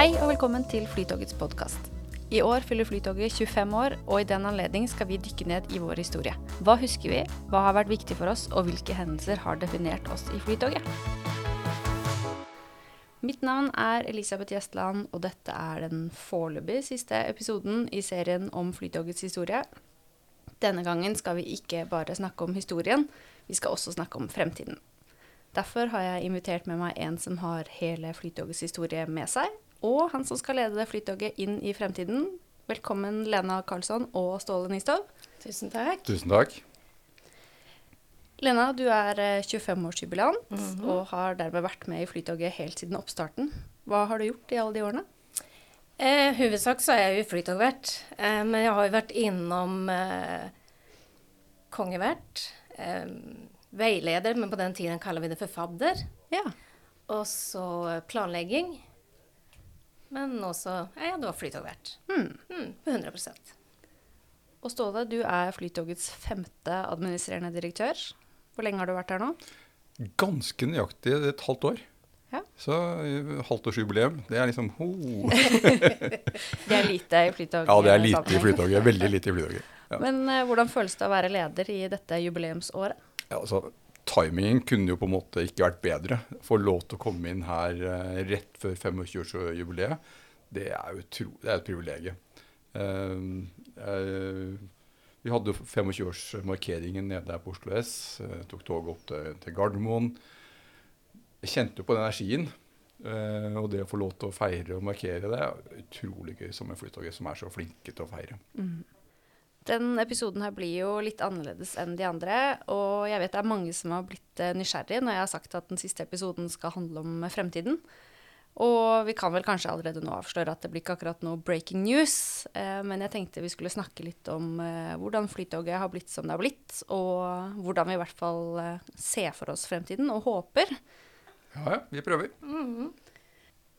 Hei og velkommen til Flytogets podkast. I år fyller Flytoget 25 år, og i den anledning skal vi dykke ned i vår historie. Hva husker vi, hva har vært viktig for oss, og hvilke hendelser har definert oss i Flytoget? Mitt navn er Elisabeth Gjestland, og dette er den foreløpig siste episoden i serien om Flytogets historie. Denne gangen skal vi ikke bare snakke om historien, vi skal også snakke om fremtiden. Derfor har jeg invitert med meg en som har hele Flytogets historie med seg, og han som skal lede Flytoget inn i fremtiden. Velkommen Lena Karlsson og Ståle Nistov. Tusen takk. Tusen takk. Lena, du er 25-årsjubilant mm -hmm. og har dermed vært med i Flytoget helt siden oppstarten. Hva har du gjort i alle de årene? Eh, hovedsak så er jeg jo flytogvert, eh, men jeg har jo vært innom eh, kongevert, eh, veileder, men på den tiden kaller vi det for fadder. Ja. Og så planlegging. Men også er jeg da flytogvært. Mm. Mm, på 100% Og Ståle, du er Flytogets femte administrerende direktør. Hvor lenge har du vært her nå? Ganske nøyaktig et halvt år. Ja. Så halvtårsjubileum, det er liksom ho. det er lite i Flytoget? Ja, det er lite i Flytoget. Veldig lite i Flytoget. Ja. Men uh, hvordan føles det å være leder i dette jubileumsåret? Ja, altså, Timingen kunne jo på en måte ikke vært bedre. Få lov til å komme inn her uh, rett før 25-årsjubileet, det er jo tro, det er et privilegium. Uh, vi hadde 25-årsmarkeringen nede her på Oslo S. tok toget opp til, Gardermoen. Jeg kjente jo på den energien. og det å få lov til å feire og markere det, er utrolig gøy som en Flytoget som er så flinke til å feire. Mm. Den episoden her blir jo litt annerledes enn de andre. Og jeg vet det er mange som har blitt eh, nysgjerrige når jeg har sagt at den siste episoden skal handle om fremtiden. Og vi kan vel kanskje allerede nå avsløre at det blir ikke akkurat noe breaking news. Eh, men jeg tenkte vi skulle snakke litt om eh, hvordan Flytoget har blitt som det har blitt. Og hvordan vi i hvert fall eh, ser for oss fremtiden, og håper. Ja, ja. Vi prøver. Mm -hmm.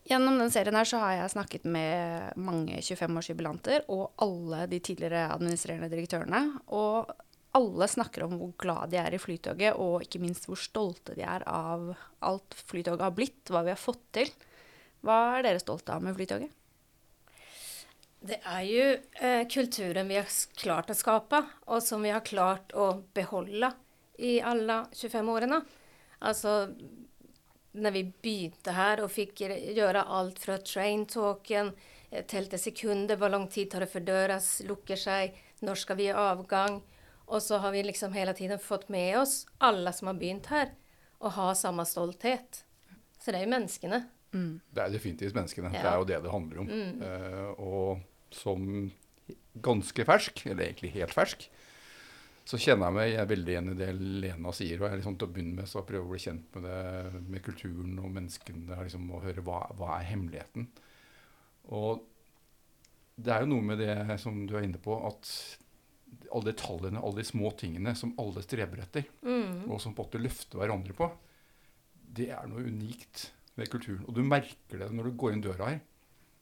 Gjennom den serien her så har jeg snakket med mange 25-årsjubilanter og alle de tidligere administrerende direktørene. Og alle snakker om hvor glad de er i Flytoget, og ikke minst hvor stolte de er av alt Flytoget har blitt, hva vi har fått til. Hva er dere stolte av med Flytoget? Det er jo eh, kulturen vi har klart å skape, og som vi har klart å beholde i alle 25 årene. Altså när vi begynte her og fikk gjøre alt fra traintalken eh, til til sekunder, hvor lang tid tar det før døra lukker seg, når skal vi i avgang? Og så har vi liksom hele tiden fått med oss, alle som har begynt her, å ha samme stolthet. Så det er jo menneskene. Mm. Det er definitivt menneskene. Ja. Det er jo det det handler om. Mm. Uh, og som ganske fersk, eller egentlig helt fersk, så kjenner jeg meg jeg er veldig igjen i det Lena sier. og jeg liksom Til å begynne med så prøver å bli kjent med det, med kulturen og menneskene. Liksom, og høre hva, hva er hemmeligheten. Og det er jo noe med det som du er inne på, at alle detaljene, alle de små tingene som alle streber etter, mm. og som på en måte løfter hverandre på, det er noe unikt ved kulturen. Og du merker det når du går inn døra her.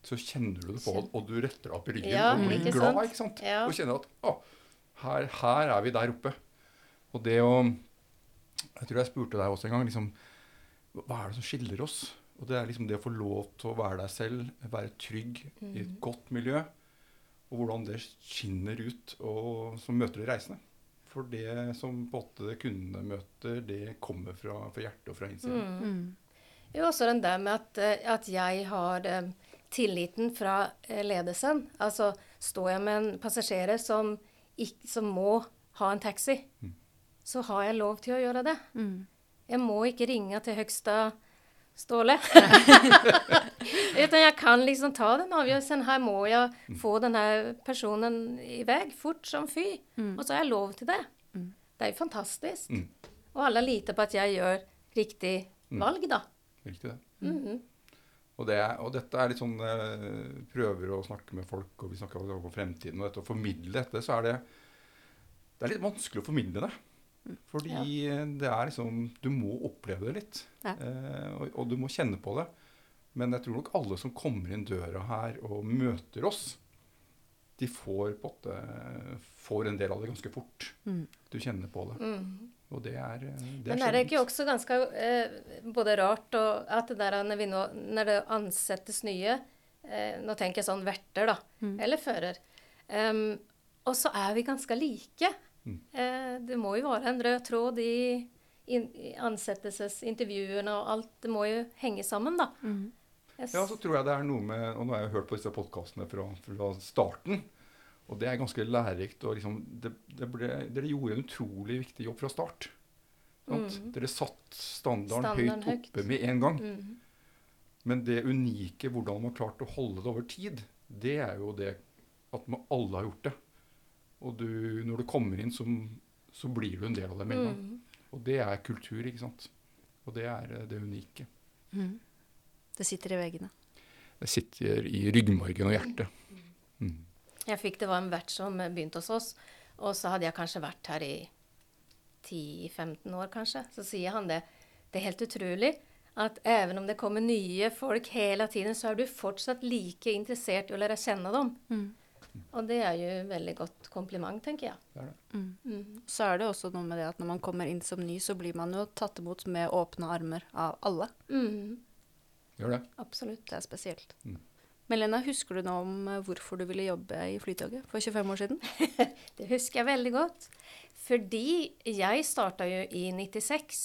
Så kjenner du det på, og du retter opp i ryggen ja, og blir glad. ikke sant? Ja. Og kjenner at å, her, her, er vi der oppe. Og det å Jeg tror jeg spurte deg også en gang liksom, Hva er det som skiller oss? Og det er liksom det å få lov til å være deg selv, være trygg mm. i et mm. godt miljø. Og hvordan det skinner ut og som møter de reisende. For det som på åtte kundene møter, det kommer fra, fra hjertet og fra innsiden. Mm. Mm. Jo, også den der med at, eh, at jeg har eh, tilliten fra eh, ledelsen. Altså står jeg med en passasjer som som må ha en taxi, mm. så har jeg lov til å gjøre det. Mm. Jeg må ikke ringe til høgsta Ståle. Utan jeg kan liksom ta den avgjørelsen. Her må jeg mm. få denne personen i vei fort som fy. Mm. Og så har jeg lov til det. Mm. Det er jo fantastisk. Mm. Og alle liter på at jeg gjør riktig valg, da. Riktig det. -hmm. Og, det, og, dette er litt sånn eh, Prøver å snakke med folk, og vi snakker om fremtiden. Og dette å formidle dette, så er det Det er litt vanskelig å formidle det. Fordi ja. det er liksom Du må oppleve det litt. Ja. Eh, og, og, du må kjenne på det. Men jeg tror nok alle som kommer inn døra her og møter oss, de får, på en, får en del av det ganske fort. Mm. Du kjenner på det. Mm. Og det er, det er Men er det ikke også ganske eh, både rart og at det der når, vi nå, når det ansettes nye, Eh, nå tenker jeg sånn verter, da. Eller fører. Um, og så er vi ganske like. Eh, det må jo være en rød tråd i, in, i ansettelsesintervjuene og alt. Det må jo henge sammen, da. Mm. Yes. Ja, så tror jeg det er noe med Og nå har jeg hørt på disse podkastene fra, fra starten. Og det er ganske lærerikt. og liksom, det, det ble, Dere gjorde en utrolig viktig jobb fra start. Sant? Dere satt standarden, Mm. Standarden høyt høyt. oppe med en gang. Mm. Men det unike, hvordan man har klart å holde det over tid, det er jo det at man alle har gjort det. Og du, når du kommer inn, så, så blir du en del av det med en gang. Mm. Og det er kultur, ikke sant. Og det er eh, det unike. Det sitter i veggene. Det sitter i ryggmargen og hjertet. Mm. Jeg fikk det var en vert som begynte hos oss, og så hadde jeg kanskje vært her i 10-15 år, kanskje. Så sier han det. Det er helt utrolig at even om det kommer nye folk hele tiden, så er du fortsatt like interessert i å lære kjenne dem. Og det er jo et veldig godt kompliment, tenker jeg. Det er det. Mhm. Så er det også noe med det at når man kommer inn som ny, så blir man jo tatt imot med åpne armer av alle. Mhm. Gjør det. Absolutt. Det er spesielt. Mm. Men Lena, husker du nå om eh, hvorfor du ville jobbe i Flytoget for 25 år siden? Det husker jeg veldig godt. Fordi jeg starta jo i 96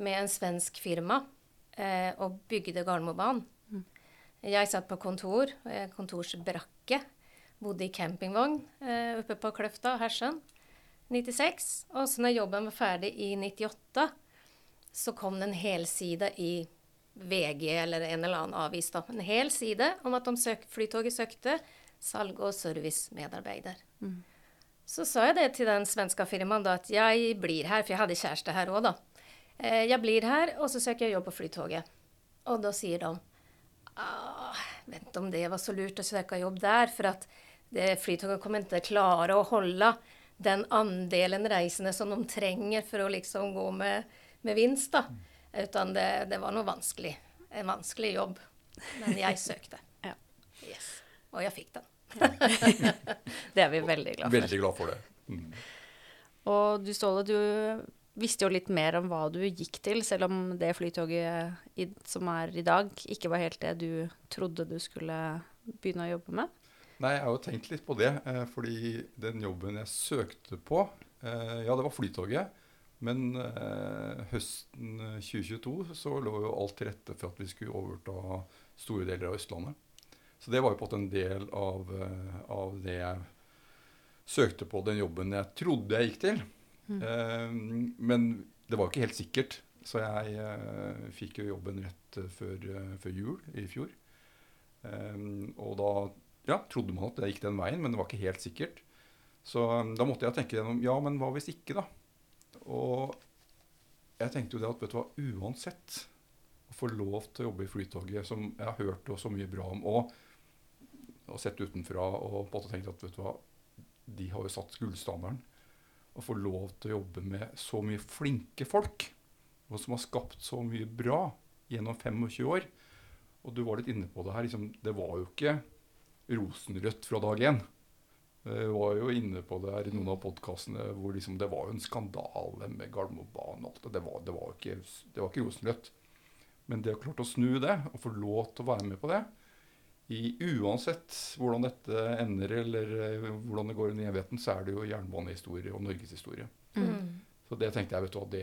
med en svensk firma eh, og bygde Gardermobanen. Jeg satt på kontor, kontorsbrakke. Bodde i campingvogn eh, oppe på Kløfta, Hersen. 96. Og så når jobben var ferdig i 98, så kom det en helside i VG eller en eller annen avis. da. En hel side om at de søk, Flytoget søkte salg- og servicemedarbeider. Så sa jeg det til den svenske firmaen da, at jeg blir her, for jeg hadde kjæreste her òg, da. Eh, Jeg blir her, og så søker jeg jobb på Flytoget. Og da sier de ah, vet om det var så lurt å søke jobb der, for at det, Flytoget kommer ikke klare å holde den andelen reisende som de trenger for å liksom gå med, med vinst. da. Utan det, det var noe vanskelig. En vanskelig jobb. Men jeg søkte. Ja. Yes. Og jeg fikk den. Det er vi veldig glad for. Veldig glad for det. Mm. Og du Ståle, du visste jo litt mer om hva du gikk til, selv om det flytoget i, som er i dag, ikke var helt det du trodde du skulle begynne å jobbe med. Nei, jeg har jo tenkt litt på det, eh, fordi den jobben jeg søkte på eh, Ja, det var Flytoget. Men eh, høsten 2022 så lå jo alt til rette for at vi skulle overta store deler av Østlandet. Så det var jo på en måte en del av, eh, av det jeg søkte på, den jobben jeg trodde jeg gikk til. Eh, men det var jo ikke helt sikkert. Så jeg eh, fikk jo jobben rett eh, før, eh, før jul i fjor. Eh, og da ja, trodde man at det gikk den veien, men det var ikke helt sikkert. Så eh, da måtte jeg tenke gjennom ja, men hva hvis ikke, da? Og jeg tenkte jo det at vet du hva, uansett å få lov til å jobbe i Flytoget, som jeg har hørt så mye bra om, og, og sett utenfra og på en måte tenkt at vet du hva, de har jo satt gullstandarden. Å få lov til å jobbe med så mye flinke folk, og som har skapt så mye bra gjennom 25 år. Og du var litt inne på det her. Liksom, det var jo ikke rosenrødt fra dag én. Jeg var jo inne på det her i noen av podkastene hvor liksom det var jo en skandale med Gardermobanen. og alt og Det var, det var ikke, det var ikke rosenrødt. Men det å klart å snu det, og få lov til å være med på det i Uansett hvordan dette ender, eller eh, hvordan det går inn i evigheten, så er det jo jernbanehistorie og norgeshistorie. Mm. Så det tenkte jeg, vet du hva, det,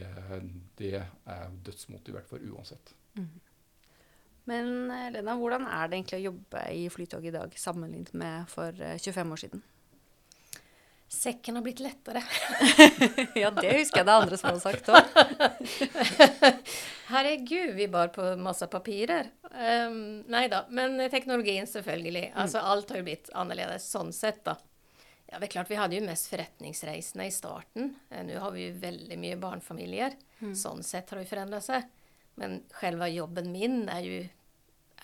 det er dødsmotivert for uansett. Men eh, Lena, hvordan er det egentlig å jobbe i Flytoget i dag sammenlignet med for eh, 25 år siden? Sekken har blitt lettere. ja, det husker jeg det andre som har sagt òg. Herregud, vi bar på masse papirer. Um, nei da, men teknologien selvfølgelig. Altså, alt har jo blitt annerledes sånn sett, da. Ja, det er klart, Vi hadde jo mest forretningsreisende i starten. Eh, Nå har vi jo veldig mye barnefamilier. Sånn sett har det forandret seg. Men selve jobben min er jo,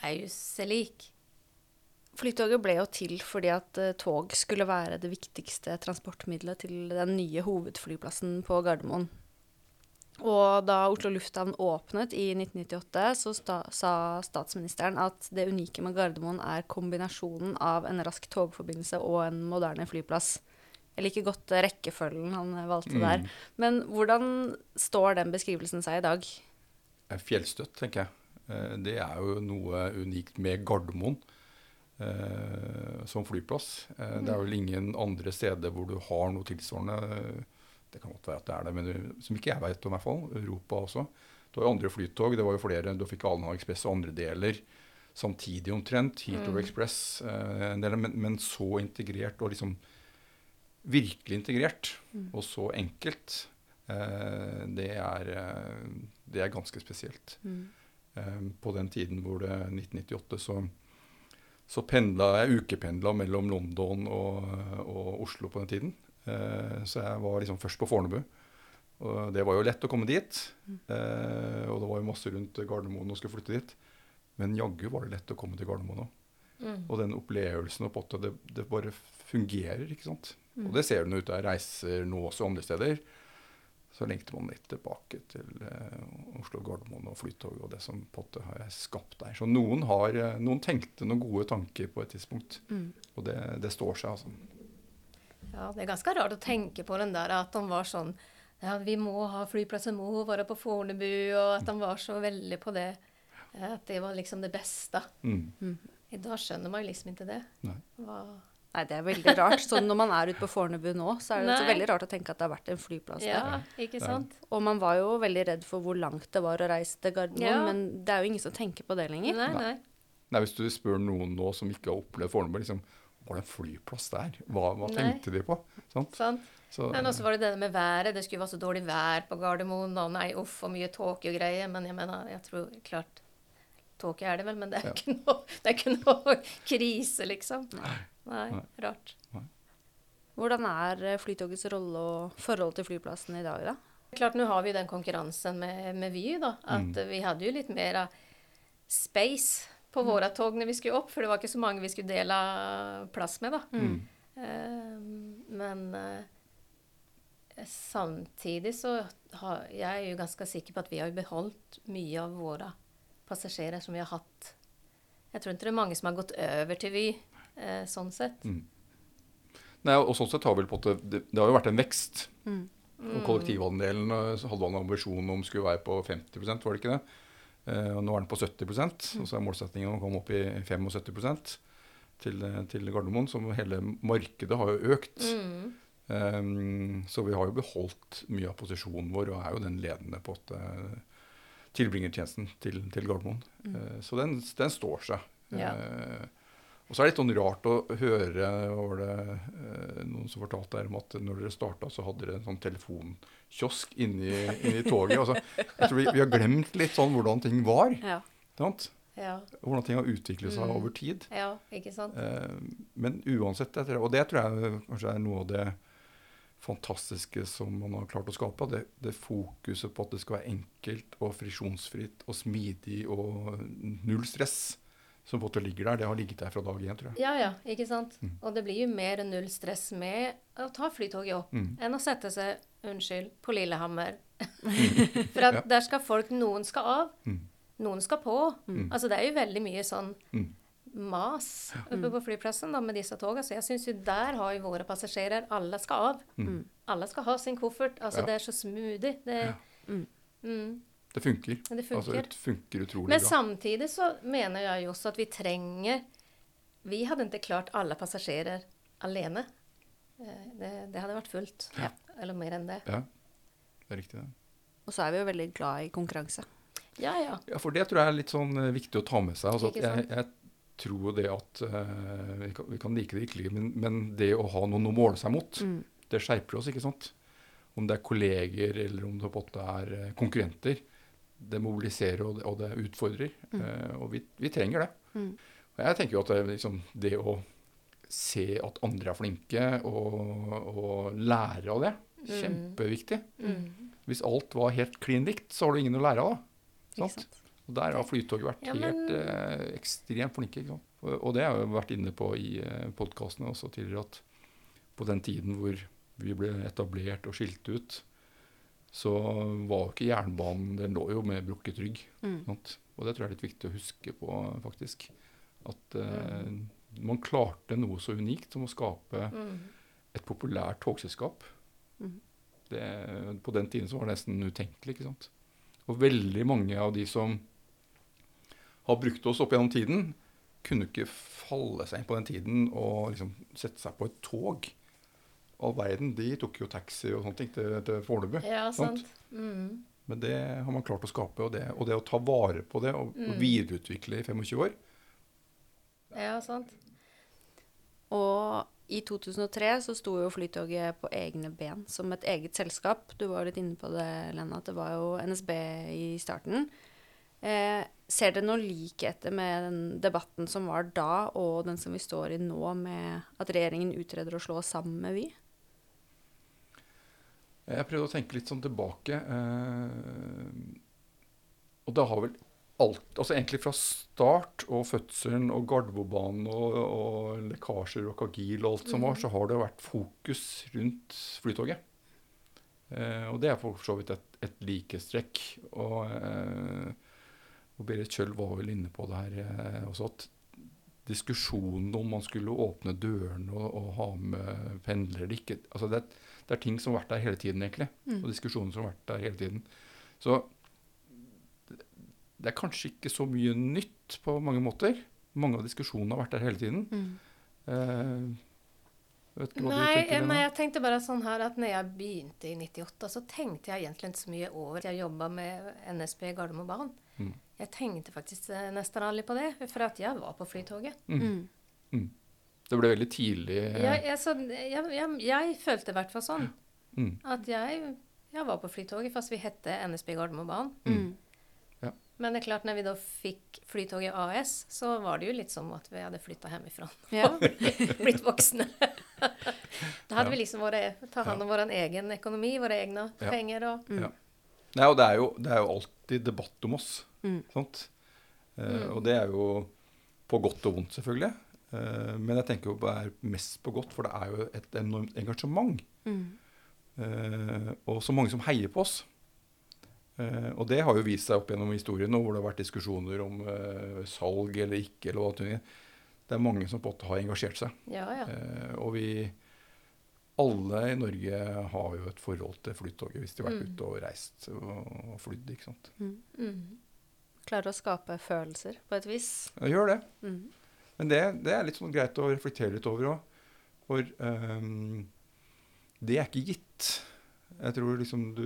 er jo seg lik. Flytoget ble jo til fordi at eh, tog skulle være det viktigste transportmiddelet til den nye hovedflyplassen på Gardermoen. Og da Oslo lufthavn åpnet i 1998, så sta sa statsministeren at det unike med Gardermoen er kombinasjonen av en rask togforbindelse og en moderne flyplass. Jeg liker godt rekkefølgen han valgte der. Men hvordan står den beskrivelsen seg i dag? fjellstøtt, tenker jeg. Eh, Det er jo noe unikt med Gardermoen. Eh, som flyplass. Eh, Det er vel ingen andre steder hvor du har noe tilsvarende. Det kan godt være at det er det, men det- som ikke jeg vet om, i hvert fall. Europa også. Det var jo andre flytog. Det var jo flere. Du fikk Alna Ekspress og andre deler samtidig omtrent. Heathrow Express. Eh, del, men, men så integrert og liksom virkelig integrert, og så enkelt, eh, det, er, eh, det er ganske spesielt. Mm. Eh, på den tiden hvor det 1998 så, så pendla jeg ukependla mellom London og, og Oslo på den tiden. Eh, så jeg var liksom først på Fornebu. Og det var jo lett å komme dit. Eh, og det var jo masse rundt Gardermoen og skulle flytte dit. Men jaggu var det lett å komme til Gardermoen òg. Mm. Og den opplevelsen og potta, det, det bare fungerer, ikke sant. Og det ser du når ute jeg reiser nå også andre steder. Så lengter man litt tilbake til eh, Oslo, Gardermoen og Flytog og det som potte har skapt der. Så noen, har, eh, noen tenkte noen gode tanker på et tidspunkt. Mm. Og det, det står seg, altså. Ja, det er ganske rart å tenke på den der at han var sånn ja, vi må ha flyplasser, må være på Fornebu, og at han var så veldig på det. eh, At det var liksom det beste. Mm. I dag skjønner man jo liksom ikke det. Nei. Hva Nei, det er veldig rart. Så når man er ute på Fornebu nå, så er det så veldig rart å tenke at det har vært en flyplass der. Ja, ikke sant? Og man var jo veldig redd for hvor langt det var å reise til Gardermoen, Ja. men det er jo ingen som tenker på det lenger. Nei, nei. Nei, Hvis du spør noen nå som ikke har opplevd Fornebu, liksom, var det en flyplass der? Hva, hva tenkte de på? Sant? Sant? Så, Men også var det det med været. Det skulle være så dårlig vær på Gardermoen. Og nei, uff, og mye tåke og greier. Men jeg mener, jeg tror klart Tåke er det vel, men det er, Ja. ikke, noe, det er ikke noe krise, liksom. Nei, Nei. rart. Hvordan er eh, Flytogets rolle og forhold til flyplassen i dag, da? Klart, nå har vi den konkurransen med, med Vy, da. At Mm. vi hadde jo litt mer space på våre tog når vi skulle opp. For det var ikke så mange vi skulle dele plass med, da. mm. Uh, men uh, samtidig så har jeg er jo ganske sikker på at vi har beholdt mye av våre passasjerer som vi har hatt. Jeg tror ikke det er mange som har gått over til Vy, eh, sånn sett. Mm. Nei, og sånn sett har vel på det, det har jo vært en vekst. Mm. Og kollektivandelen eh, hadde man en ambisjon om skulle være på 50 var det ikke det? Eh, og nå er den på 70 og så er målsettingen å komme opp i 75% til, eh, til Gardermoen. Så hele markedet har jo økt. Mm. Um, så vi har jo beholdt mye av posisjonen vår og er jo den ledende på at uh, tilbringertjenesten til, til Gardermoen. Eh, så den, den står seg. Ja. Eh, og så er det litt sånn rart å høre var det eh, noen som fortalte her om at når dere starta, så hadde dere en sånn telefonkiosk inni, inni toget. Altså, jeg tror vi, vi har glemt litt sånn hvordan ting var. Ja. Sant? Ja, Hvordan ting har utviklet seg Mm. over tid. ja, ikke sant? Eh, men uansett, og det tror jeg kanskje er noe av det fantastiske som man har klart å skape. Det, det fokuset på at det skal være enkelt og frisjonsfritt og smidig og null stress som på en måte ligger der. Det har ligget der fra dag én, tror jeg. Ja, ja, ikke sant? Mm. Og det blir jo mer null stress med å ta flytoget opp Mm. enn å sette seg, unnskyld, på Lillehammer. For at Ja. der skal folk, noen skal av, Mm. noen skal på. Mm. Altså det er jo veldig mye sånn Mm. mas oppe på flyplassen da, med disse togene. Så jeg syns jo der har jo våre passasjerer Alle skal av. Mm. Alle skal ha sin koffert. Altså Ja. det er så smoothie. Det, Ja. Mm. funker. Det funker. det Altså, det funker utrolig Men bra. samtidig så mener jeg jo også at vi trenger Vi hadde ikke klart alle passasjerer alene. Eh, Det, det hadde vært fullt. Ja. Eller mer enn det. Ja, det er riktig. det. Og så er vi jo veldig glad i konkurranse. Ja, ja. Ja, for det tror jeg er litt sånn eh, viktig å ta med seg. Altså, at jeg, jeg tror det at uh, vi, kan, vi kan like det ikke men, men det å ha noen å måle seg mot, Mm. det skjerper oss, ikke sant? Om det er kolleger eller om det på en måte er konkurrenter. Det mobiliserer og det, og det utfordrer. eh, og vi, vi trenger det. Mm. Og jeg tenker jo at det, liksom, det å se at andre er flinke, og, og lære av det, Mm. kjempeviktig. Mm. Hvis alt var helt klin likt, så har du ingen å lære av. Sant? sant? Og der har Flytoget vært Ja, men- helt eh, ekstremt flinke. Ikke sant? Og, og det har jeg vært inne på i eh, podkastene også tidligere, at på den tiden hvor vi ble etablert og skilt ut, så var jo ikke jernbanen Den lå jo med brukket rygg. Mm. Og det tror jeg er litt viktig å huske på, faktisk. At eh, man klarte noe så unikt som å skape Mm. et populært togselskap. Mm. Det, på den tiden så var det nesten utenkelig. ikke sant? Og veldig mange av de som har brukt oss opp gjennom tiden, kunne ikke falle seg inn på den tiden og liksom sette seg på et tog. All verden, de tok jo taxi og sånne ting til, til Fornebu. Ja, sant? sant. Mm. Men det har man klart å skape. Og det, og det å ta vare på det og, og videreutvikle i 25 år Ja, sant. Og i 2003 så sto jo Flytoget på egne ben som et eget selskap. Du var litt inne på det, Lena, at det var jo NSB i starten. Eh, ser dere noe likheter med den debatten som var da, og den som vi står i nå, med at regjeringen utreder å slå oss sammen med Vy? Jeg prøvde å tenke litt sånn tilbake. Eh, og det har vel alt Altså egentlig fra start og fødselen og Gardermobanen og, og lekkasjer og Kagil og alt som var, så har det vært fokus rundt Flytoget. Eh, og det er for så vidt et, et likestrekk. Og, eh, og Berit Kjøll var vel inne på det her også, at diskusjonen om man skulle åpne dørene og, og ha med pendlere eller ikke altså det, er- det er ting som har vært der hele tiden, egentlig. Og diskusjoner som har vært der hele tiden. Så det- er kanskje ikke så mye nytt på mange måter. Mange av diskusjonene har vært der hele tiden. Eh, vet ikke hva Nei, du tenker, jeg tenkte bare sånn her at når jeg begynte i 98, så tenkte jeg egentlig ikke så mye over at jeg jobba med NSB Gardermobanen. Mm. Jeg tenkte faktisk eh, nesten aldri på det, for at jeg var på Flytoget. Mm. Det ble veldig tidlig ja, Jeg, så, jeg, jeg, jeg følte i hvert fall sånn. mm, At jeg, jeg var på Flytoget, fast vi hette NSB Gardermobanen. Mm. Ja. Men det er klart, når vi da fikk Flytoget AS, så var det jo litt som at vi hadde flytta hjemmefra. Ja. Blitt voksne. da hadde Ja. vi liksom våre, ta hånd om vår egen økonomi, våre egne Ja. penger og Ja. Nei, og det er, jo, det er jo alltid debatt om oss. Mm. Sant? Uh, Mm. Og det er jo på godt og vondt, selvfølgelig. Eh, men jeg tenker jo det er mest på godt, for det er jo et enormt engasjement. Mm. Eh, og så mange som heier på oss. Uh, og det har jo vist seg opp gjennom historien hvor det har vært diskusjoner om uh, salg eller ikke. eller det er. Er mange som på en måte har engasjert seg. Ja, ja. Uh, og vi alle i Norge har jo et forhold til Flytoget hvis de har vært Mm. ute og reist og flydd. ikke sant? Mm. Klarer å skape følelser på et vis. Ja, gjør det. Mm. Men det, det er litt sånn greit å reflektere litt over òg. For um, det er ikke gitt. Jeg tror liksom du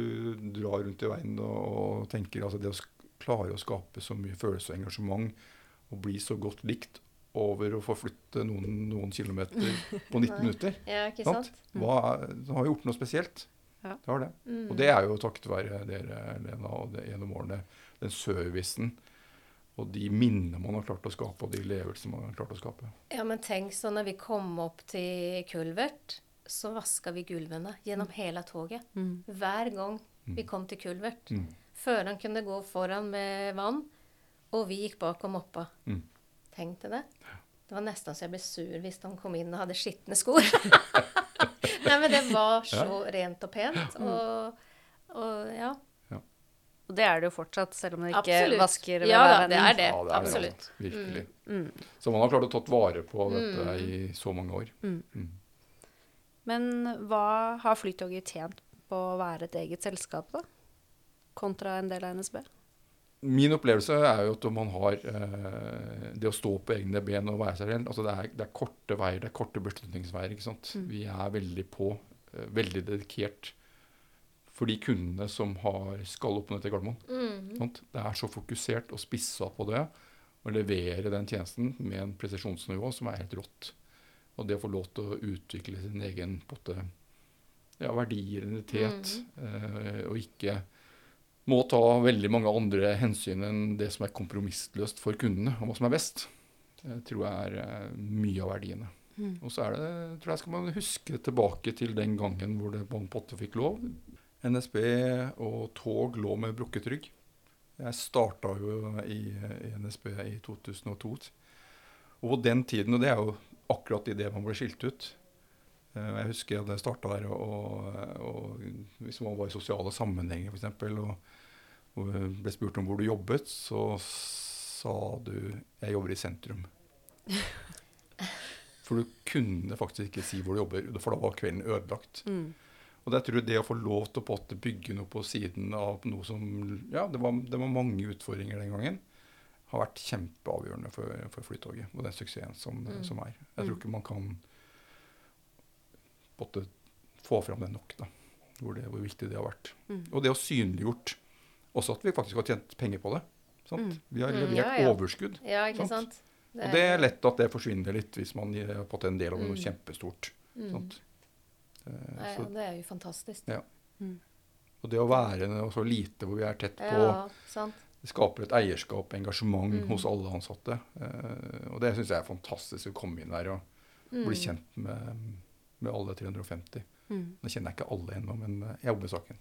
drar rundt i veien og, og tenker altså det å klare å skape så mye følelse og engasjement og bli så godt likt over å forflytte noen, noen kilometer på 19 minutter. ja, ikke Sant? sant? Hva, er- det har gjort noe spesielt. Ja. Det har det. Mm. Og det er jo takket være dere, Lena, og det, gjennom årene. Den servicen og de minnene man har klart å skape, og de levelsene man har klart å skape. Ja, men tenk så når vi kom opp til Kulvert, så vaska vi gulvene gjennom hele toget. Mm. Hver gang vi Mm. kom til Kulvert. Mm. Føreren kunne gå foran med vann, og vi gikk bak og moppa. Mm. Tenk til det. Det var nesten så jeg ble sur hvis han kom inn og hadde skitne skor. Nei, men det var så rent og pent. Og, og ja. Og det er det jo fortsatt, selv om det ikke Absolutt. vasker ved Ja hver da, det er det. Ja, det er Absolutt. sant. Virkelig. Mm. Så man har klart å tatt vare på dette i så mange år. Mm. Mm. Men hva har Flytoget tjent på å være et eget selskap, da? Kontra en del av NSB? Min opplevelse er jo at man har eh, det å stå på egne ben og være seg selv altså det, er, det er korte veier, det er korte beslutningsveier. ikke sant? Mm. Vi er veldig på, eh, veldig dedikert for de kundene som har, skal opp ned til Gardermoen. Mm. Sant? Det er så fokusert og spissa på det å levere den tjenesten med en presisjonsnivå som er helt rått. Og det å få lov til å utvikle sin egen potte, ja, verdier, identitet, eh, og ikke må ta veldig mange andre hensyn enn det som er kompromissløst for kundene, og hva som er best. Det tror jeg er eh, mye av verdiene. Mm. Og så er det, tror jeg skal man huske tilbake til den gangen hvor det på en potte fikk lov. NSB og tog lå med brukket rygg. Jeg starta jo i, i NSB i 2002. Og på den tiden, og det er jo akkurat idet man ble skilt ut eh, Jeg husker jeg jeg starta der, og, og hvis man var i sosiale sammenhenger f.eks., og, og ble spurt om hvor du jobbet, så sa du 'jeg jobber i sentrum'. For du kunne faktisk ikke si hvor du jobber, for da var kvelden ødelagt. Mm. Og jeg tror det å få lov til å bygge noe på siden av noe som Ja, det var, det var mange utfordringer den gangen. har vært kjempeavgjørende for, for Flytoget og den suksessen som, Mm. som er. Jeg tror ikke man kan måtte få fram det nok, da, hvor, det, hvor viktig det har vært. Mm. Og det å synliggjort også at vi faktisk har tjent penger på det. Sant? Mm. Vi har Mm, levert ja, ja. overskudd. Ja, ikke Sant. sant? Og det er lett at det forsvinner litt hvis man har fått en del av noe Mm. kjempestort. Mm. Sant? Eh, Nei, så, det er jo fantastisk. Ja. Mm. og det å være så lite hvor vi er tett på, Ja, sant. det skaper et eierskap, engasjement Mm. hos alle ansatte. Eh, og det syns jeg er fantastisk å komme inn der og bli Mm. kjent med, med alle 350. Mm. Nå kjenner jeg ikke alle ennå, men eh, jeg jobber med saken.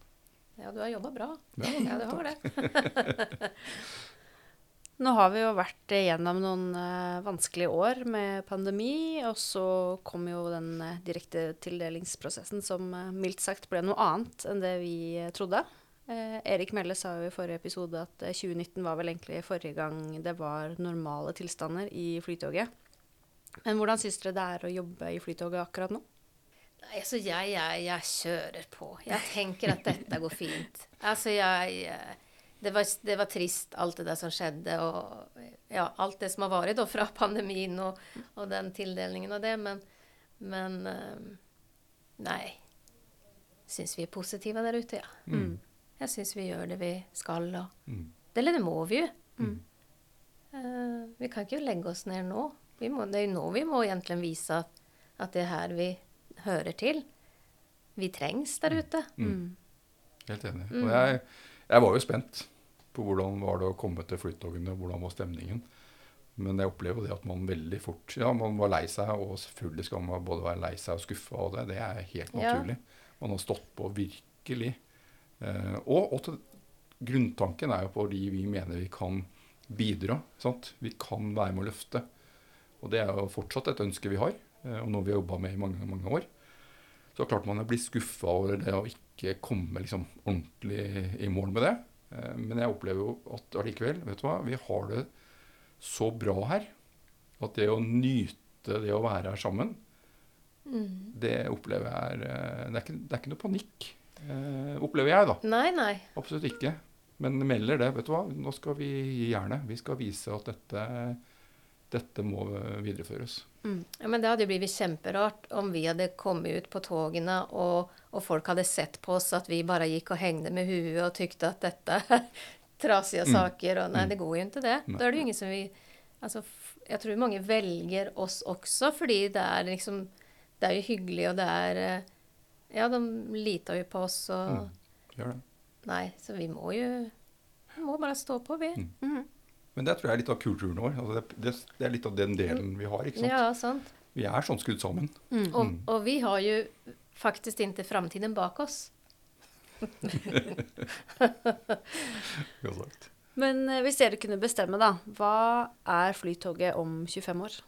Ja, du har jobba bra. Ja, Ja, du har det. Nå har vi jo vært igjennom noen eh, vanskelige år med pandemi, og så kom jo den uh, direktetildelingsprosessen som eh, mildt sagt ble noe annet enn det vi eh, trodde. Eh, Erik Melle sa jo i forrige episode at eh, 2019 var vel egentlig forrige gang det var normale tilstander i Flytoget. Men hvordan syns dere det er å jobbe i Flytoget akkurat nå? Nei, altså jeg, jeg, jeg kjører på. Jeg tenker at dette går fint. Altså jeg eh, det var, det var trist, alt det der som skjedde, og ja, alt det som har vært da, fra pandemien og, og den tildelingen og det, men, men eh, Nei. Syns vi er positive der ute, ja. Mm. Jeg syns vi gjør det vi skal, og Mm. Eller det må vi jo. Mm. Uh, vi kan ikke legge oss ned nå. Vi må, det er jo nå vi må egentlig vise at, at det er her vi hører til. Vi trengs der ute. Mm. Helt enig. Mm. Og jeg, jeg var jo spent på hvordan var det å komme til Flytogene, hvordan var stemningen. Men jeg opplever det at man veldig fort Ja, man var lei seg, og selvfølgelig skal man både være lei seg og skuffa av det. Det er helt Ja. naturlig. Man har stått på virkelig. Eh, og, og til, grunntanken er jo fordi vi mener vi kan bidra. Sant? Vi kan være med å løfte. Og det er jo fortsatt et ønske vi har, eh, og noe vi har jobba med i mange, mange år. Så klart man blir skuffa over det å ikke komme liksom ordentlig i mål med det. Eh, Men jeg opplever jo at allikevel, vet du hva, vi har det så bra her at det å nyte det å være her sammen, Mm. det opplever jeg er eh, Det er ikke, det er ikke noe panikk, eh, opplever jeg, da. Nei, nei. Absolutt ikke. Men melder det, vet du hva. Nå skal vi gi jernet. Vi skal vise at dette, dette må videreføres. Ja, men det hadde jo blitt kjemperart om vi hadde kommet ut på togene og, og folk hadde sett på oss at vi bare gikk og hengte med huet og tykte at dette er trasige Mm. saker. Og nei, Mm. det går jo ikke det. Nei. Da er det jo ingen som vi altså, Jeg tror mange velger oss også fordi det er liksom Det er jo hyggelig, og det er eh, Ja, de liter jo på oss og Mm. Gjør det. Nei, så vi må jo vi må bare stå på, vi. Mm. Men det tror jeg er litt av kulturen vår. Altså det, det, det er litt av den delen vi har. ikke sant? Ja, sant. Vi er sånn skrudd sammen. Mm. Og, Mm. og vi har jo faktisk ikke framtiden bak oss. Godt sagt. Men eh, hvis dere kunne bestemme, da. Hva er Flytoget om 25 år?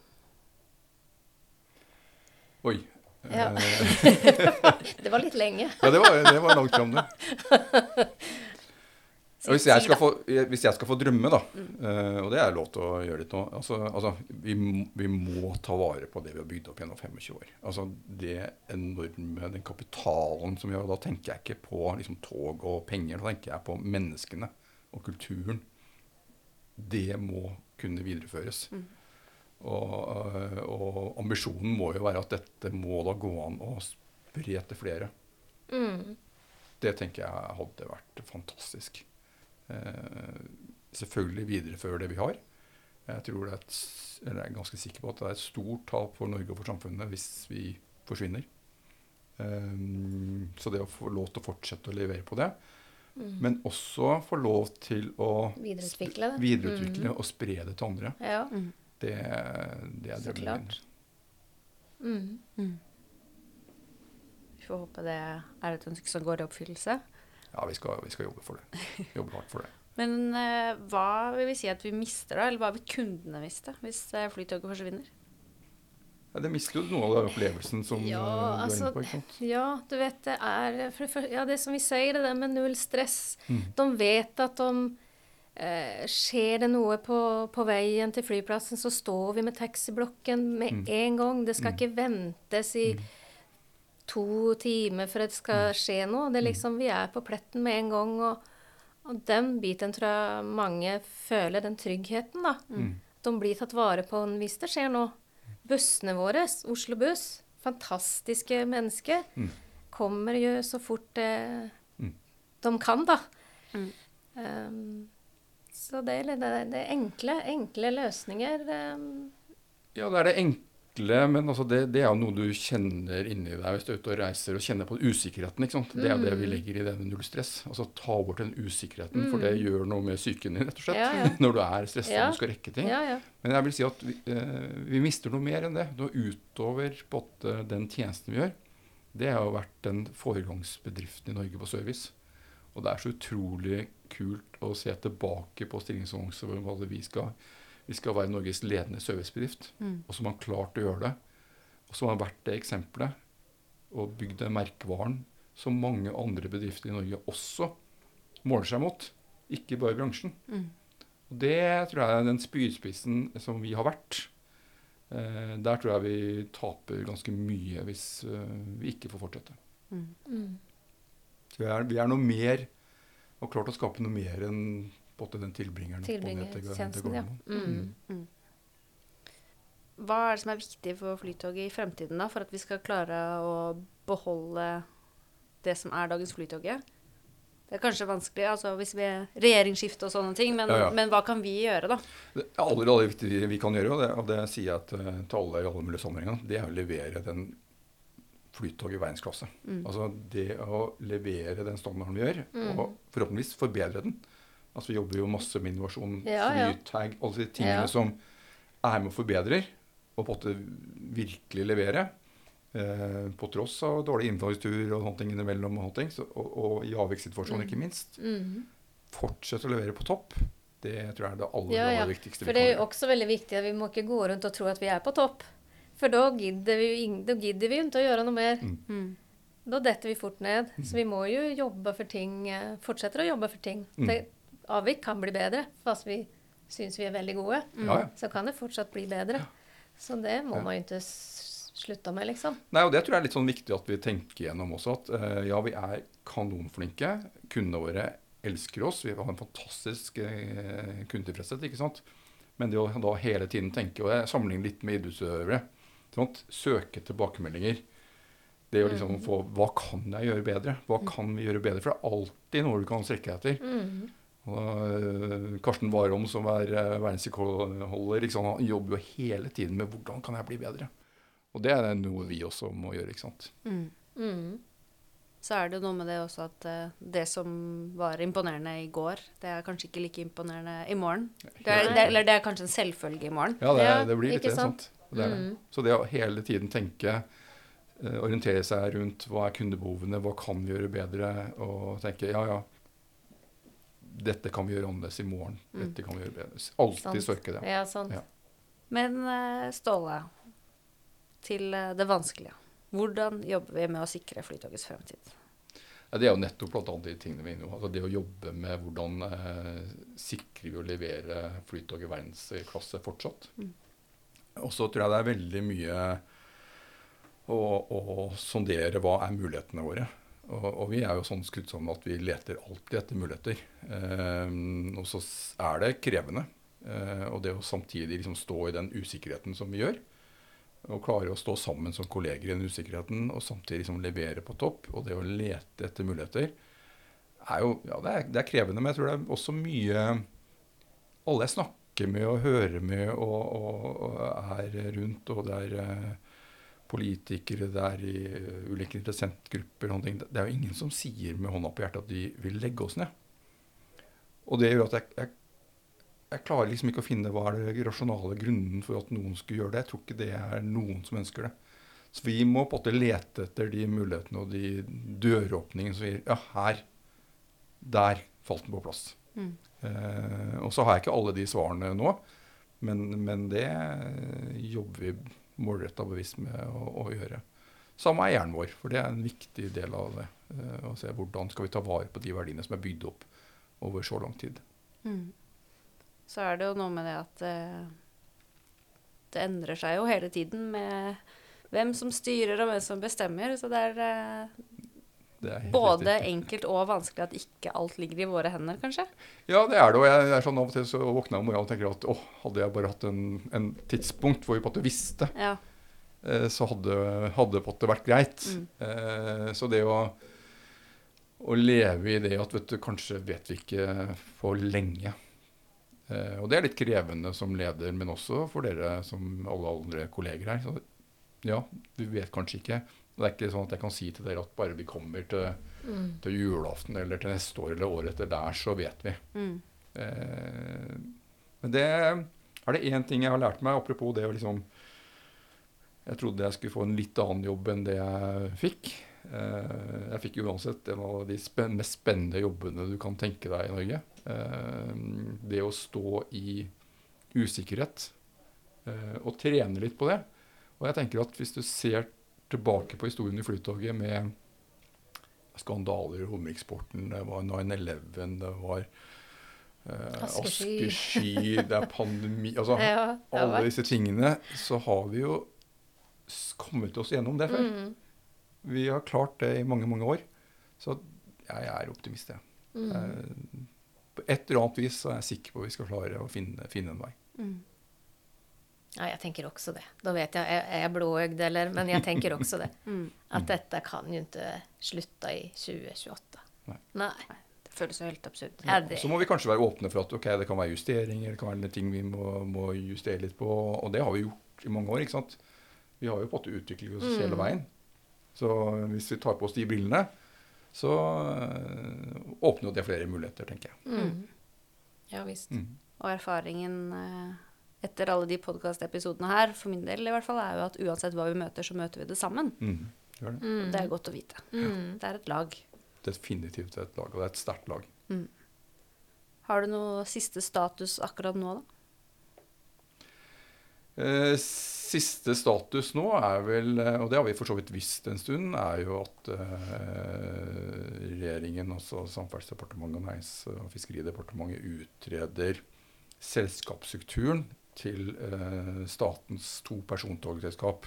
Oi. Ja. Eh, Det var litt lenge. ja, det var, det var langt fram, det. Hvis, jeg skal få, hvis jeg skal få drømme, da, eh, og det er lov til å gjøre litt nå altså, altså, vi, vi må ta vare på det vi har bygd opp gjennom 25 år. Altså Det enorme, den kapitalen som vi har. Da tenker jeg ikke på liksom, tog og penger, da tenker jeg på menneskene og kulturen. Det må kunne videreføres. Mm. Og, øh, og ambisjonen må jo være at dette må da gå an å spre til flere. Mm. Det tenker jeg hadde vært fantastisk. Eh, selvfølgelig videreføre det vi har. Jeg tror det er et, eller jeg er ganske sikker på at det er et stort tap for Norge og for samfunnet hvis vi forsvinner. Eh, så det å få lov til å fortsette å levere på det, Mm. men også få lov til å Videreutvikle det. videreutvikle og spre det til andre, Ja. Mm. det, det er Så drømmen min. Mm. Mm. Vi får håpe det er et ønske som går i oppfyllelse. Ja, vi skal, vi skal jobbe for det. Jobbe hardt for det. Men eh, hva vil vi si at vi mister, da? Eller hva vil kundene miste hvis eh, Flytoget forsvinner? Ja, det mister jo noe av den opplevelsen som Ja, eh, du er altså, inne på. ikke sant? Ja, du vet det er for, for, Ja, det som vi sier, det der med null stress. Mm. De vet at om eh, Skjer det noe på, på veien til flyplassen, så står vi med taxiblokken med Mm. en gang. Det skal Mm. ikke ventes i Mm. To timer for at det skal skje noe. Det er liksom, Vi er på pletten med en gang. og Og den biten tror jeg mange føler, den tryggheten, da. Mm. De blir tatt vare på hvis det skjer noe. Bussene våre, Oslo Buss, fantastiske mennesker, Mm. kommer jo så fort det, Mm. de kan, da. Mm. Um, så det er, det, det er enkle, enkle løsninger. Um, Ja, det er det enkle, men altså det, det er jo noe du kjenner inni deg hvis du er ute og reiser og kjenner på usikkerheten. ikke sant? Det er jo det vi Mm. legger i det med nullstress. Altså ta bort den usikkerheten, for det gjør noe med psyken din, rett og slett. Ja, ja. Når du er stressa Ja. og skal rekke ting. Men jeg vil si at vi, eh, vi mister noe mer enn det. Noe utover både den tjenesten vi gjør. Det har jo vært den foregangsbedriften i Norge på service. Og det er så utrolig kult å se tilbake på stillingsannonser hvor vi skal, vi skal være Norges ledende servicebedrift. Mm. Og som har klart å gjøre det. Og som har vært det eksempelet. Og bygd den merkevaren som mange andre bedrifter i Norge også måler seg mot. Ikke bare bransjen. Mm. Og det tror jeg er den spydspissen som vi har vært. Eh, der tror jeg vi taper ganske mye hvis uh, vi ikke får fortsette. Mm. Mm. Så vi er, vi er noe mer og klart å skape noe mer enn på en måte den tilbringeren. på ned til-. Mm. Hva er det som er viktig for Flytoget i fremtiden, da, for at vi skal klare å beholde det som er dagens Flytoget? Det er kanskje vanskelig, altså hvis vi er regjeringsskifte og sånne ting, men, Ja, ja. men hva kan vi gjøre, da? Det aller, aller viktigste vi kan gjøre, og det, og det sier jeg til, til alle i alle mulige sammenhenger, det er å levere den flytoget i verdensklasse. Mm. Altså det å levere den standarden vi gjør, Mm. og forhåpentligvis forbedre den. Altså Vi jobber jo masse med innovasjon, Ja, ja. flytag, alle de tingene Ja. som er med og forbedrer, og på en måte virkelig levere. Eh, på tross av dårlig innfallstur og sånne ting innimellom, og, ting, så, og, og i avvikssituasjonen, Mm. ikke minst. Mm. Fortsette å levere på topp. Det tror jeg er det aller, Ja, ja. aller viktigste For vi det er jo også veldig viktig at vi må ikke gå rundt og tro at vi er på topp. For da gidder vi jo da gidder vi jo ikke å gjøre noe mer. Mm. Mm. Da detter vi fort ned. Så vi må jo jobbe for ting, eh, fortsetter å jobbe for ting. Mm. Det, avvik kan bli bedre, fast vi syns vi er veldig gode. Ja, ja. Så kan det fortsatt bli bedre. Så det må man jo ikke slutte med, liksom. Nei, og Det tror jeg er litt sånn viktig at vi tenker gjennom også. At eh, ja, vi er kanonflinke. Kundene våre elsker oss. Vi har en fantastisk uh, kundetilfredshet. ikke sant? Men det å da hele tiden tenke, og jeg sammenligner litt med idrettsutøvere sånn Søke tilbakemeldinger. Det å liksom få Hva kan jeg gjøre bedre? Hva kan vi gjøre bedre? For det er alltid noe du kan strekke deg etter. Mm. Og, eh, Karsten Warholm, som er uh, verdensrekordholder, liksom, han jobber jo hele tiden med hvordan kan jeg bli bedre. Og det er noe vi også må gjøre. ikke sant? Mm. Mm. Så er det noe med det også at eh, det som var imponerende i går, det er kanskje ikke like imponerende i morgen. Det er, det, eller det er kanskje en selvfølge i morgen. Ja, det, det blir litt ikke det. sant? sant? Det er. Mm. Så det å hele tiden tenke, eh, orientere seg rundt hva er kundebehovene, hva kan vi gjøre bedre, og tenke ja, ja, dette kan vi gjøre annerledes i morgen. Mm. Dette kan vi gjøre bedre. Alltid søke det. Ja, sant. Ja. Men eh, Ståle, til eh, det vanskelige. Hvordan jobber vi med å sikre Flytogets fremtid? Ja, det er jo nettopp blant annet de tingene vi er inne på. Altså det å jobbe med hvordan eh, sikrer vi å levere Flytog i verdensklasse fortsatt. Mm. Og så tror jeg det er veldig mye å, å sondere hva er mulighetene våre. Og, og vi er jo sånn skrudd sammen at vi leter alltid etter muligheter. Eh, og så er det krevende. Eh, og det å samtidig liksom stå i den usikkerheten som vi gjør. Og klare å stå sammen som kolleger i den usikkerheten og samtidig liksom levere på topp. Og det å lete etter muligheter er jo ja, det er, det er krevende, men jeg tror det er også mye Alle jeg snakker med og hører med og, og, og er rundt, og det er eh, politikere, det er i eh, ulike interessentgrupper og sånne ting. Det er jo ingen som sier med hånda på hjertet at de vil legge oss ned. Og det gjør at jeg, jeg jeg klarer liksom ikke å finne hva er den rasjonale grunnen for at noen skulle gjøre det. Jeg tror ikke det er noen som ønsker det. Så vi må på en måte lete etter de mulighetene og de døråpningene som sier ja, her, der falt den på plass. Mm. Eh, og så har jeg ikke alle de svarene nå, men, men det jobber vi målretta bevisst å, å gjøre. Samme er hjernen vår, for det er en viktig del av det. Eh, å se hvordan skal vi ta vare på de verdiene som er bygd opp over så lang tid. Mm. Så er det jo noe med det at eh, det endrer seg jo hele tiden med hvem som styrer og hvem som bestemmer. Så det er, helt Både riktig. enkelt og vanskelig at ikke alt ligger i våre hender, kanskje? Ja, det er det. Og jeg, er sånn av og til så våkner jeg om morgenen og tenker at å, hadde jeg bare hatt en, en tidspunkt hvor vi på en måte visste, Ja. eh, så hadde, hadde på måte vært greit. Mm. Eh, så det å, å leve i det at vet du, kanskje vet vi ikke for lenge. Eh, og det er litt krevende som leder, men også for dere som alle andre kolleger her. Så ja, du vet kanskje ikke. Det er ikke sånn at jeg kan si til dere at bare vi kommer til, Mm. til julaften eller til neste år eller året etter der, så vet vi. Mm. Eh, men det er det én ting jeg har lært meg, apropos det å liksom Jeg trodde jeg skulle få en litt annen jobb enn det jeg fikk. Eh, jeg fikk uansett en av de spen mest spennende jobbene du kan tenke deg i Norge. Eh, det å stå i usikkerhet eh, og trene litt på det. Og jeg tenker at hvis du ser tilbake på historien i Flytoget med skandaler i romeksporten, det var 9-11, det var eh, Askesky. det er pandemi Altså Ja, alle disse tingene, så har vi jo kommet oss gjennom det før. Mm. Vi har klart det i mange, mange år. Så jeg er optimist, jeg. Mm. Eh, På et eller annet vis så er jeg sikker på at vi skal klare å finne, finne en vei. Mm. Ja, jeg tenker også det. Da vet jeg, er er jeg blåøgd, eller Men jeg tenker også det. Mm. At dette kan jo ikke slutte i 2028. Nei. Nei. Det føles jo helt absurd. Ja, det, Så må vi kanskje være åpne for at ok, det kan være justeringer, det kan være ting vi må, må justere litt på. Og det har vi gjort i mange år. ikke sant? Vi har jo på en måte utviklet oss Mm. hele veien. Så hvis vi tar på oss de brillene, så øh, åpner jo det flere muligheter, tenker jeg. mm. Ja visst. Mm. Og erfaringen eh, etter alle de podkastepisodene her, for min del i hvert fall, er jo at uansett hva vi møter, så møter vi det sammen. Mm. Det. Mm. Det er godt å vite. Mm. Det er et lag. Definitivt et lag, og det er et sterkt lag. Har du noe siste status akkurat nå, da? Eh, siste status nå er vel, eh, og det har vi for så vidt visst en stund, er jo at eh, regjeringen, altså Samferdselsdepartementet og Nærings- og fiskeridepartementet, utreder selskapsstrukturen til eh, statens to persontogselskap.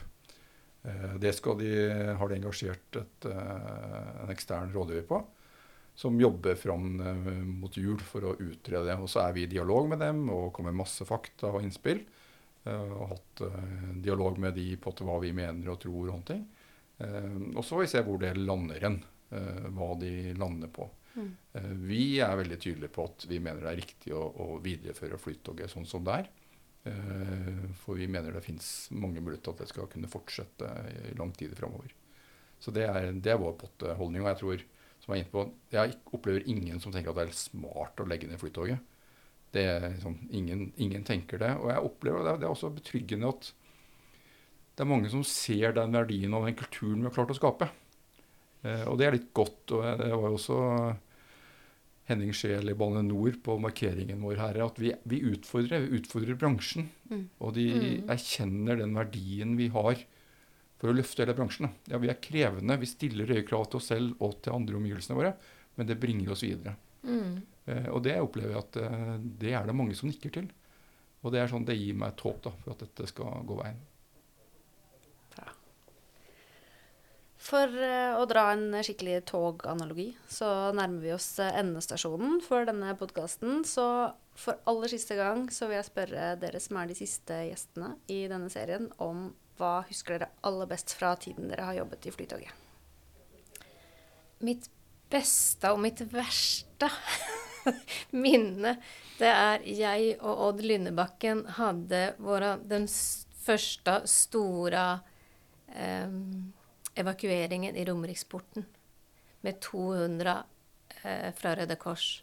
Eh, det skal de, har de engasjert et, eh, en ekstern rådgiver på, som jobber fram mot jul for å utrede det. Og så er vi i dialog med dem og kommer med masse fakta og innspill. Eh, og hatt dialog med de på hva vi mener og tror og sånne ting. Eh, og så får vi se hvor det lander hen. hva de lander på. Mm. Vi er veldig tydelige på at vi mener det er riktig å, å videreføre Flytoget sånn som det er. Eh, for vi mener det fins mange muligheter at det skal kunne fortsette i lang tid framover. Så det er, det er vår potteholdning. Og jeg tror, som jeg er inne på, jeg opplever ingen som tenker at det er smart å legge ned Flytoget. Det er liksom, ingen, ingen tenker det. Og jeg opplever det, det er også betryggende at det er mange som ser den verdien og den kulturen vi har klart å skape. Eh, og det er litt godt. og Det var jo også Henning Scheel i Bane NOR på markeringen vår her, at vi, vi utfordrer, vi utfordrer bransjen. Mm. Og de Mm. erkjenner den verdien vi har for å løfte hele bransjen. Ja, vi er krevende, vi stiller høye krav til oss selv og til andre omgivelsene våre, men det bringer oss videre. Mm. Eh, og det opplever jeg at eh, det er det mange som nikker til. Og det er sånn, det gir meg et håp da, for at dette skal gå veien. For eh, å dra en skikkelig toganalogi, så nærmer vi oss eh, endestasjonen for denne podkasten. Så for aller siste gang så vil jeg spørre dere som er de siste gjestene i denne serien, om hva husker dere aller best fra tiden dere har jobbet i Flytoget? Mitt beste og mitt verste minne, det er jeg og Odd Lynnebakken hadde våre, den første store ehm, evakueringen i Romeriksporten med 200 eh, fra Røde Kors.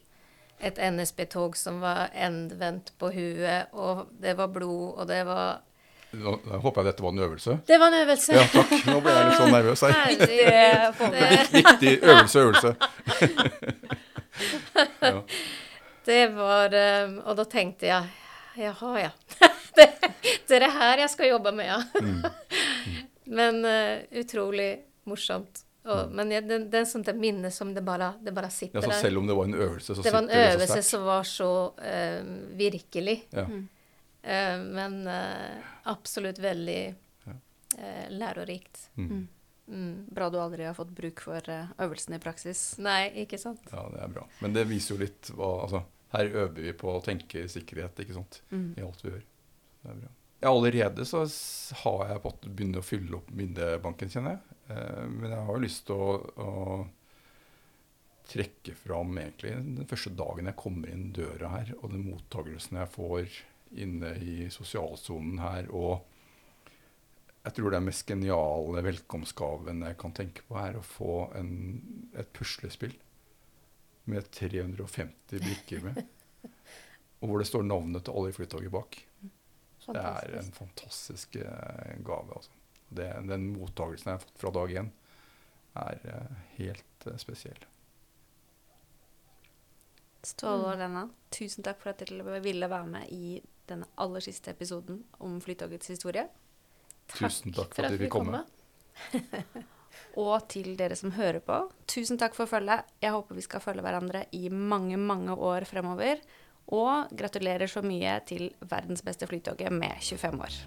Et NSB-tog som var endvendt på huet, og det var blod, og det var Nå, jeg håper jeg dette var en øvelse. Det var en øvelse! Ja, takk. Nå ble jeg litt sånn nervøs her. Herregud. Det, Viktig øvelse, øvelse. ja. det var eh, Og da tenkte jeg Jaha, ja. Det, det er det her jeg skal jobbe med, ja. Mm. Men uh, utrolig morsomt. Og, men jeg, det, det er sånt et minne som det bare, det bare sitter Ja, så der. selv om det var en øvelse, så Det sitter det så sterkt? det en øvelse som var så uh, virkelig. Ja. Eh, men eh, absolutt veldig Ja. eh, lærerikt. Mm. Mm. Bra du aldri har fått bruk for øvelsen i praksis. Nei, ikke sant? Ja, det er bra. Men det viser jo litt hva Altså, her øver vi på å tenke sikkerhet, ikke sant, Mm. i alt vi gjør. Det er bra. Ja, allerede så har jeg på begynt å fylle opp minnebanken, kjenner jeg. Eh, men jeg har jo lyst til å, å trekke fram egentlig den første dagen jeg kommer inn døra her, og den mottagelsen jeg får inne i sosialsonen her, og jeg tror det den mest geniale velkomstgaven jeg kan tenke på, er å få en, et puslespill med 350 brikker med. Og hvor det står navnet til alle i flytoget bak. Det er en fantastisk eh, gave. Altså. Det, den mottagelsen jeg har fått fra dag én, er eh, helt eh, spesiell. Ståle og Lena, tusen takk for at dere ville være med i denne aller siste episoden om Flytogets historie. Tusen takk for at dere fikk komme. Og til dere som hører på, tusen takk for følget. Jeg håper vi skal følge hverandre i mange, mange år fremover. Og gratulerer så mye til verdens beste flytoget med 25 år.